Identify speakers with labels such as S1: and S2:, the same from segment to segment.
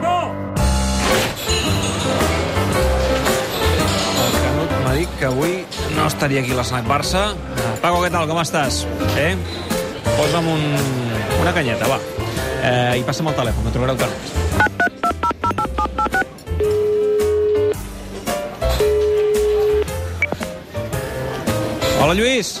S1: Paco!
S2: El Canut m'ha dit que avui no estaria aquí a l'Snac Barça. Paco, què tal? Com estàs? Eh? Posa'm un... una canyeta, va. Eh, I passa'm el telèfon, me trobaré el Canut. Hola, Lluís.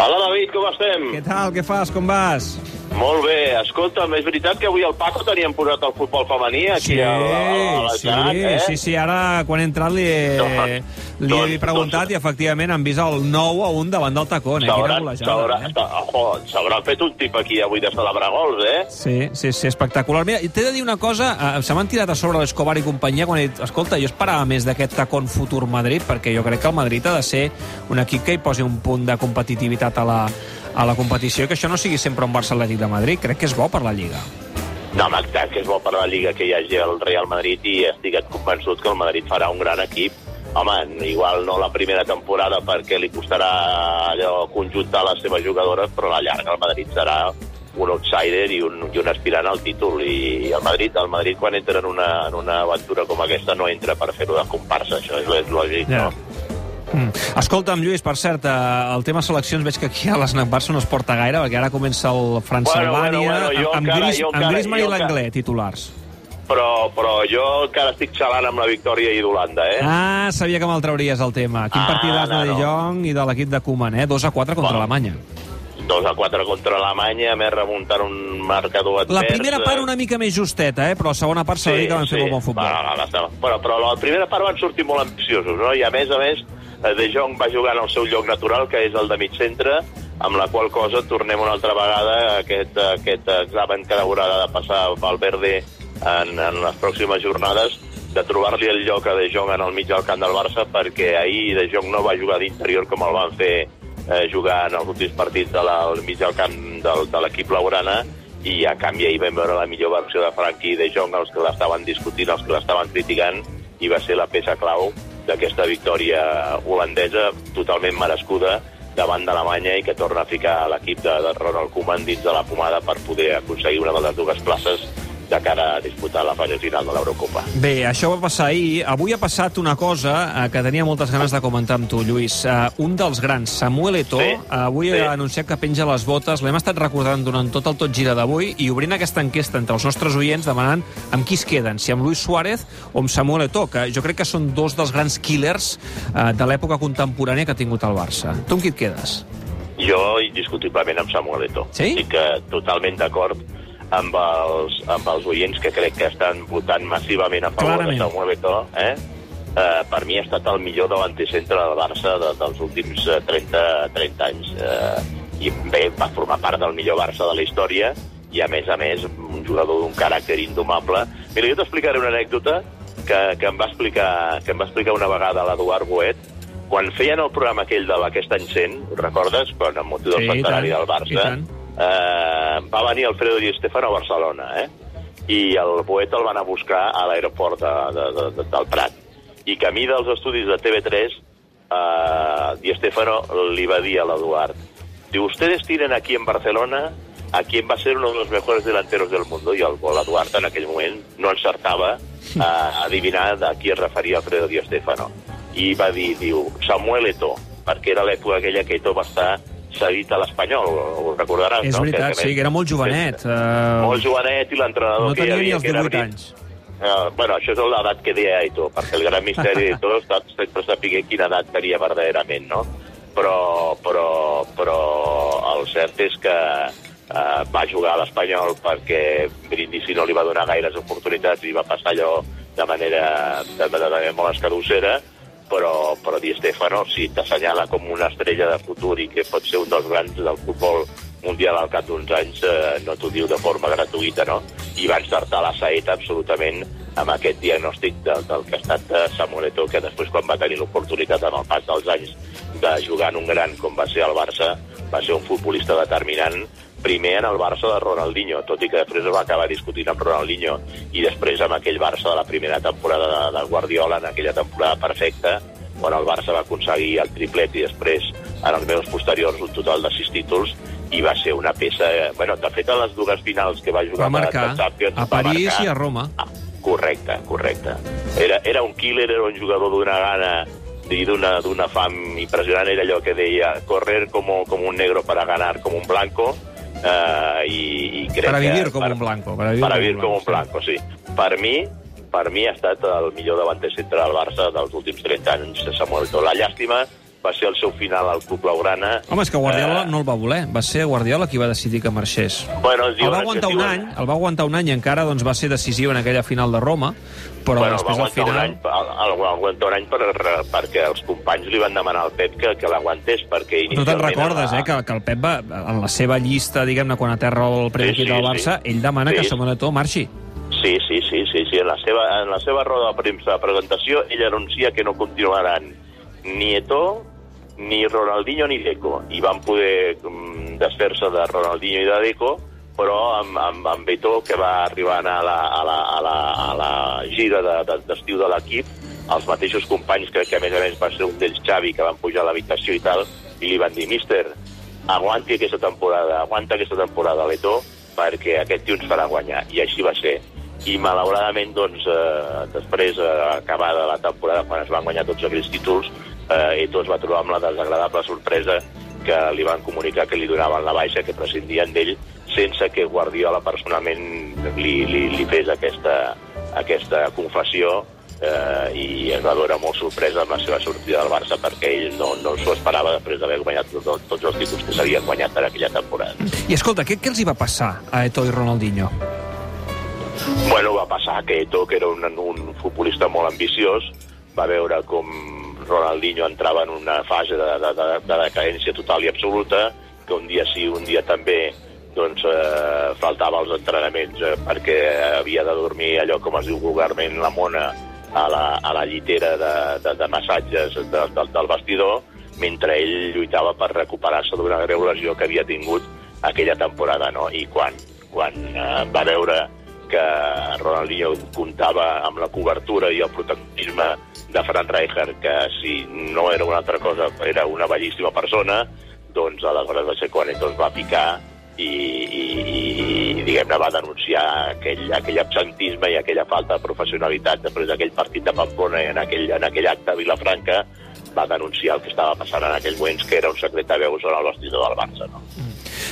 S3: Hola, David, com estem?
S2: Què tal? Què fas? Com vas?
S3: Molt bé. Escolta'm, és veritat que avui al Paco teníem posat el futbol femení aquí
S2: Sí,
S3: a, la, a la
S2: sí,
S3: eh?
S2: sí, sí, ara quan he entrat li he,
S3: Doncs-
S2: li he
S3: doncs-
S2: preguntat
S3: doncs-
S2: i efectivament han vist el 9 a 1 davant del tacón, eh? Quina
S3: S'haurà
S2: eh?
S3: fet un tip aquí avui de celebrar gols, eh?
S2: Sí, sí, sí, espectacular. Mira, t'he de dir una cosa, eh, se m'han tirat a sobre l'Escobar i companyia quan he dit, escolta, jo esperava més d'aquest tacón futur Madrid, perquè jo crec que el Madrid ha de ser un equip que hi posi un punt de competitivitat a la, a la competició i que això no sigui sempre un Barça Atlètic de Madrid. Crec que és bo per la Lliga.
S3: No, home, exacte, que és bo per la Lliga que hi hagi el Real Madrid i estic convençut que el Madrid farà un gran equip. Home, igual no la primera temporada perquè li costarà allò conjuntar les seves jugadores, però a la llarga el Madrid serà un outsider i un, i un aspirant al títol i el Madrid, el Madrid quan entra en una, en una aventura com aquesta no entra per fer-ho de comparsa, això és, és lògic,
S2: Ja.
S3: no?
S2: Mm. Escolta'm, Lluís, per cert, eh, el tema seleccions veig que aquí a l'Snac Barça no es porta gaire, perquè ara comença el França-Albània,
S3: Bueno, bueno, bueno,
S2: amb,
S3: encara-
S2: Gris,
S3: jo
S2: amb Griezmann i l'Anglès, titulars.
S3: Però, però jo encara estic xalant amb la victòria i d'Holanda, eh?
S2: Ah, sabia que me'l trauries, el tema. Quin
S3: Ah,
S2: partidàs de
S3: no,
S2: De
S3: no.
S2: Jong i de l'equip de Koeman, eh? 2 a 4 contra
S3: Bueno.
S2: Alemanya.
S3: 2 a 4 contra Alemanya, més remuntant un marcador advers.
S2: La primera
S3: eh?
S2: part una mica més justeta, eh? però la segona part s'ha de dir que van fer molt bon futbol.
S3: Va, la, la, bueno, però la primera part van sortir molt ambiciosos, no? I a més a més, eh, De Jong va jugar en el seu lloc natural, que és el de mig centre, amb la qual cosa tornem una altra vegada a aquest, a aquest examen que haurà de passar Valverde en, en les pròximes jornades de trobar-li el lloc a De Jong en el mig del camp del Barça perquè ahir De Jong no va jugar d'interior com el van fer eh, jugar en els últims partits de la, al mig del camp del, de l'equip laurana i a canvi ahir vam veure la millor versió de Frankie de Jong, els que l'estaven discutint, els que l'estaven criticant, i va ser la peça clau d'aquesta victòria holandesa totalment merescuda davant d'Alemanya i que torna a ficar l'equip de, de Ronald Koeman dins de la pomada per poder aconseguir una de les dues places de cara a disputar la fase final de l'Eurocopa.
S2: Bé, això va passar ahir. Avui ha passat una cosa eh, que tenia moltes ganes de comentar amb tu, Lluís. Uh, un dels grans, Samuel Eto'o,
S3: Sí,
S2: avui
S3: sí.
S2: ha anunciat que penja les botes. L'hem estat recordant durant tot el tot gira d'avui i obrint aquesta enquesta entre els nostres oients demanant amb qui es queden, si amb Luis Suárez o amb Samuel Eto'o, que jo crec que són dos dels grans killers uh, de l'època contemporània que ha tingut el Barça. Tu amb qui et quedes?
S3: Jo, indiscutiblement, amb Samuel Eto'o.
S2: Sí?
S3: Estic eh, totalment d'acord amb els, amb els oients que crec que estan votant massivament a favor
S2: Clarament.
S3: de Samuel Eto'o. Eh? Eh, per mi ha estat el millor davanter centre del Barça de, dels últims eh, 30, 30 anys. Eh, I bé, va formar part del millor Barça de la història i, a més a més, un jugador d'un caràcter indomable. Mira, jo t'explicaré una anècdota que, que, em va explicar, que em va explicar una vegada l'Eduard Boet, quan feien el programa aquell de l'Aquest any 100, ho recordes? Quan, amb motiu del
S2: Sí,
S3: centenari del Barça. Eh, va venir Alfredo Di Stefano a Barcelona, eh? I el poeta el van a buscar a l'aeroport de, de, de, de, del Prat. I camí dels estudis de TV3, eh, Di Stefano li va dir a l'Eduard, diu, ustedes tienen aquí en Barcelona a quien va ser uno de los mejores delanteros del mundo. I el l'Eduard en aquell moment no encertava a adivinar de qui es referia Alfredo Di Stefano. I va dir, diu, Samuel Eto'o, perquè era l'època aquella que Eto'o va estar cedit a l'Espanyol, ho recordaràs,
S2: És
S3: no?
S2: veritat, sí, que era molt jovenet. Uh,
S3: Molt jovenet i l'entrenador
S2: no
S3: que hi
S2: tenia ni
S3: havia...
S2: els
S3: que era
S2: 18
S3: Bri-
S2: anys.
S3: Uh, bueno, això és l'edat que deia Aito, perquè el gran misteri de tot està sempre saber quina edat tenia verdaderament, no? Però, però, però el cert és que uh, va jugar a l'Espanyol perquè Brindisi no li va donar gaires oportunitats i va passar allò de manera, de, de, de molt escadussera, però, però Di Stefano sí t'assenyala com una estrella de futur i que pot ser un dels grans del futbol mundial al cap d'uns anys, eh, no t'ho diu de forma gratuïta, no? I va encertar la saeta absolutament amb aquest diagnòstic del, del que ha estat eh, Samuel Eto'o, que després quan va tenir l'oportunitat amb el pas dels anys de jugar en un gran com va ser el Barça, va ser un futbolista determinant primer en el Barça de Ronaldinho, tot i que després es va acabar discutint amb Ronaldinho, i després amb aquell Barça de la primera temporada de, de Guardiola, en aquella temporada perfecta, on el Barça va aconseguir el triplet i després, en els mesos posteriors, un total de sis títols, i va ser una peça... Eh, bueno, de fet, a les dues finals que va jugar
S2: Va marcar
S3: de Champions,
S2: a París
S3: marcar,
S2: i a Roma.
S3: a, Correcte, correcte. Era, era un killer, era un jugador d'una gana i d'una fam impressionant. Era allò que deia, correr como, como un negro para ganar como un blanco. Uh, i, i crec
S2: Para vivir
S3: que,
S2: com un blanco. Para vivir,
S3: para vivir com un blanco, sí. Per mi, per mi ha estat el millor davanter centre del Barça dels últims 30 anys, Samuel Eto'o. La llàstima va ser el seu final al Club Blaugrana.
S2: Home, és que Guardiola
S3: Eh,
S2: no el va voler. Va ser Guardiola qui va decidir que marxés.
S3: Bueno, es
S2: El
S3: diuen
S2: va aguantar un
S3: diuen-
S2: any, el va aguantar un any i encara doncs, va ser decisiu en aquella final de Roma, però
S3: bueno, va
S2: després al
S3: aguantar
S2: final...
S3: un any, el, el, va aguantar un any per, perquè els companys li van demanar al Pep que, que l'aguantés, perquè
S2: Tu te'n
S3: inicialment...
S2: recordes,
S3: a-
S2: eh, que, que el Pep va, en la seva llista, diguem-ne, quan aterra el primer
S3: Sí,
S2: equip
S3: sí,
S2: del
S3: sí.
S2: Barça, ell demana
S3: Sí.
S2: que Eto'o marxi.
S3: Sí, sí, sí, sí, sí. En la seva, en la seva roda de premsa de presentació, ell anuncia que no continuaran ni Eto'o, ni Ronaldinho ni Deco. I van poder mm, desfer-se de Ronaldinho i de Deco, però amb, amb, amb Eto'o, que va arribar a, la, a, la, a, la, a la gira de- de- d'estiu de, de l'equip, els mateixos companys, crec que a més a més va ser un d'ells Xavi, que van pujar a l'habitació i tal, i li van dir, míster, aguanti aquesta temporada, aguanta aquesta temporada l'Eto, perquè aquest tio ens farà guanyar. I així va ser. I malauradament, doncs, eh, després, eh, acabada la temporada, quan es van guanyar tots aquells títols, eh, Eto es va trobar amb la desagradable sorpresa que li van comunicar que li donaven la baixa, que prescindien d'ell, sense que Guardiola personalment li, li, li fes aquesta, aquesta confessió eh, i es va veure molt sorpresa amb la seva sortida del Barça perquè ell no, no s'ho esperava després d'haver guanyat tot, tot, tots els títols que s'havien guanyat per aquella temporada.
S2: I escolta, què, què els hi va passar a Eto'o i Ronaldinho?
S3: Bueno, va passar que Eto, que era un, un futbolista molt ambiciós, va veure com Ronaldinho entrava en una fase de, de, de, de decadència total i absoluta, que un dia sí, un dia també doncs, eh, faltava als entrenaments eh, perquè havia de dormir allò, com es diu vulgarment, la mona a la, a la llitera de, de, de massatges de, de, del vestidor, mentre ell lluitava per recuperar-se d'una greu lesió que havia tingut aquella temporada, no? I quan, quan eh, va veure que Ronaldinho comptava amb la cobertura i el protagonisme de Fran Rijkaard, que si no era una altra cosa, era una bellíssima persona, doncs aleshores va ser quan ell va picar i, i, i diguem-ne, va denunciar aquell, aquell absentisme i aquella falta de professionalitat després d'aquell partit de Pamplona i en aquell, en aquell acte a Vilafranca va denunciar el que estava passant en aquells moments, que era un secret de veus en el vestidor del Barça. No?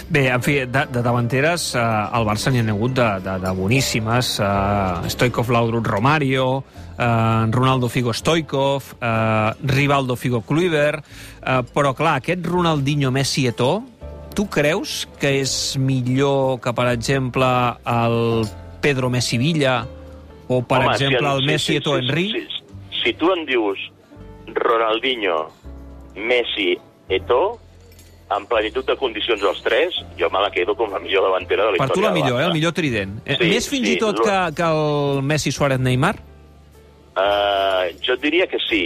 S2: Bé, en fi, de, de davanteres, eh, al Barça n'hi ha hagut de, de, de boníssimes. Eh, Stoikov, Laudrup, Romario, eh, Ronaldo Figo Stoikov, eh, Rivaldo Figo Kluivert, eh, però clar, aquest Ronaldinho Messi Eto'o, tu creus que és millor que, per exemple, el Pedro Messi Villa o, per
S3: Home,
S2: exemple,
S3: si
S2: el Messi Eto'o Henry?
S3: Si, si, si tu em dius Ronaldinho, Messi, Eto'o, en plenitud de condicions els tres, jo me la quedo com la millor davantera de la
S2: Per tu la
S3: història
S2: millor, eh? El millor trident. Eh,
S3: Sí,
S2: Més fins
S3: sí,
S2: i tot que, que el Messi Suárez Neymar?
S3: Uh, jo diria que sí.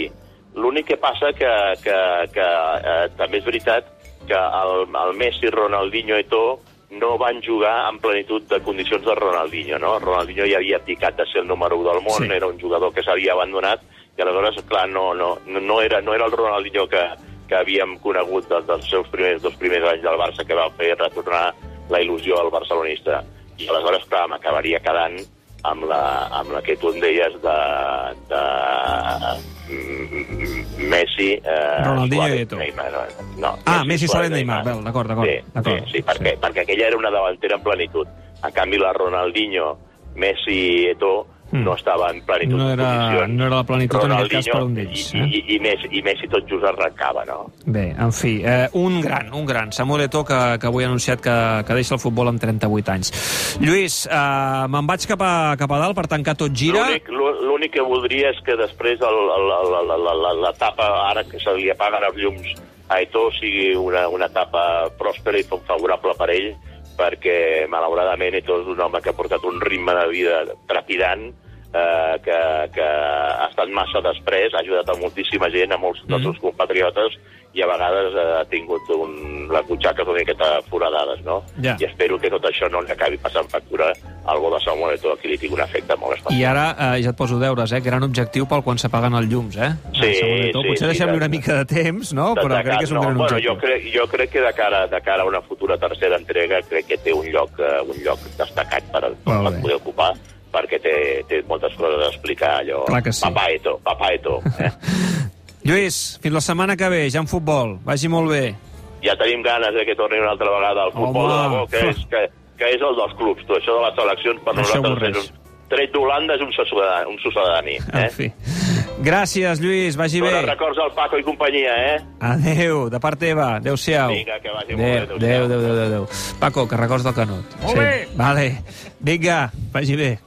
S3: L'únic que passa que, que, que uh, també és veritat que el, el Messi, Ronaldinho i Eto'o no van jugar en plenitud de condicions de Ronaldinho, no? Ronaldinho ja havia picat de ser el número 1 del món,
S2: sí.
S3: era un jugador que s'havia abandonat, i aleshores, clar, no, no, no, era, no era el Ronaldinho que, que havíem conegut dels, dels seus primers, dos primers anys del Barça, que va fer retornar la il·lusió al barcelonista. I aleshores, clar, m'acabaria quedant amb la, amb la que tu em deies de, de mm, Messi... Eh,
S2: Ronaldinho i Eto'o.
S3: Neymar, no, no,
S2: Ah, Messi, Suárez, Neymar. Vel, d'acord, d'acord,
S3: Sí, sí, sí, perquè,
S2: Sí.
S3: perquè aquella era una davantera en plenitud. A canvi, la Ronaldinho, Messi i Eto'o
S2: Mm.
S3: no estava en plenitud
S2: No
S3: de
S2: era,
S3: condicions.
S2: no era la plenitud en aquest cas per un
S3: i,
S2: d'ells.
S3: i,
S2: Eh?
S3: i, i, Messi, i Messi tot just arrencava, no?
S2: Bé, en fi, eh, un gran, un gran. Samuel Eto'o, que, que avui ha anunciat que, que deixa el futbol amb 38 anys. Lluís, eh, me'n vaig cap a, cap a dalt per tancar tot gira.
S3: L'únic- l'ú- L'únic que voldria és que després l'etapa, ara que se li apaguen els llums a Eto'o, sigui una, una etapa pròspera i favorable per ell, perquè malauradament Eto'o és un home que ha portat un ritme de vida trepidant, eh, que, que ha estat massa després, ha ajudat a moltíssima gent, a molts dels
S2: Mhm.
S3: seus compatriotes, i a vegades eh, ha tingut un, les butxaques una miqueta foradades, no?
S2: Ja.
S3: I espero que tot això no li acabi passant factura al bo de Samuel Eto'o, que li tingui un efecte molt especial.
S2: I ara eh, ja et poso deures, eh? Gran objectiu pel quan s'apaguen els llums, eh?
S3: Sí, sí,
S2: Potser
S3: sí,
S2: deixem-li
S3: de-
S2: una mica de temps, no?
S3: De-
S2: Però
S3: de
S2: crec que és un
S3: no,
S2: gran
S3: bueno,
S2: objectiu.
S3: jo, crec, jo crec que de cara, de cara a una futura tercera entrega crec que té un lloc, eh, un lloc destacat per, per poder ocupar perquè té, té moltes coses a explicar, allò.
S2: Clar que sí.
S3: Papà Eto, papà Eto. Eh?
S2: Lluís, fins la setmana que ve, ja en futbol. Vagi molt bé.
S3: ja tenim ganes de que torni una altra vegada al futbol
S2: Home.
S3: de debò, que és, que, que és el dels clubs. Tu, això de les seleccions per
S2: Això
S3: nosaltres és un... Tret d'Holanda és un sucedani. Un sucedani
S2: En
S3: eh?
S2: fi. Gràcies, Lluís, vagi bé.
S3: Dóna records al Paco i companyia, eh?
S2: Adéu, de part teva. Adéu-siau.
S3: Vinga, que vagi molt bé,
S2: Adéu,
S3: adéu-siau.
S2: adéu, adéu, adéu, adéu. Paco, que records del Canut.
S1: Molt bé.
S2: Vale. Vinga, vagi bé.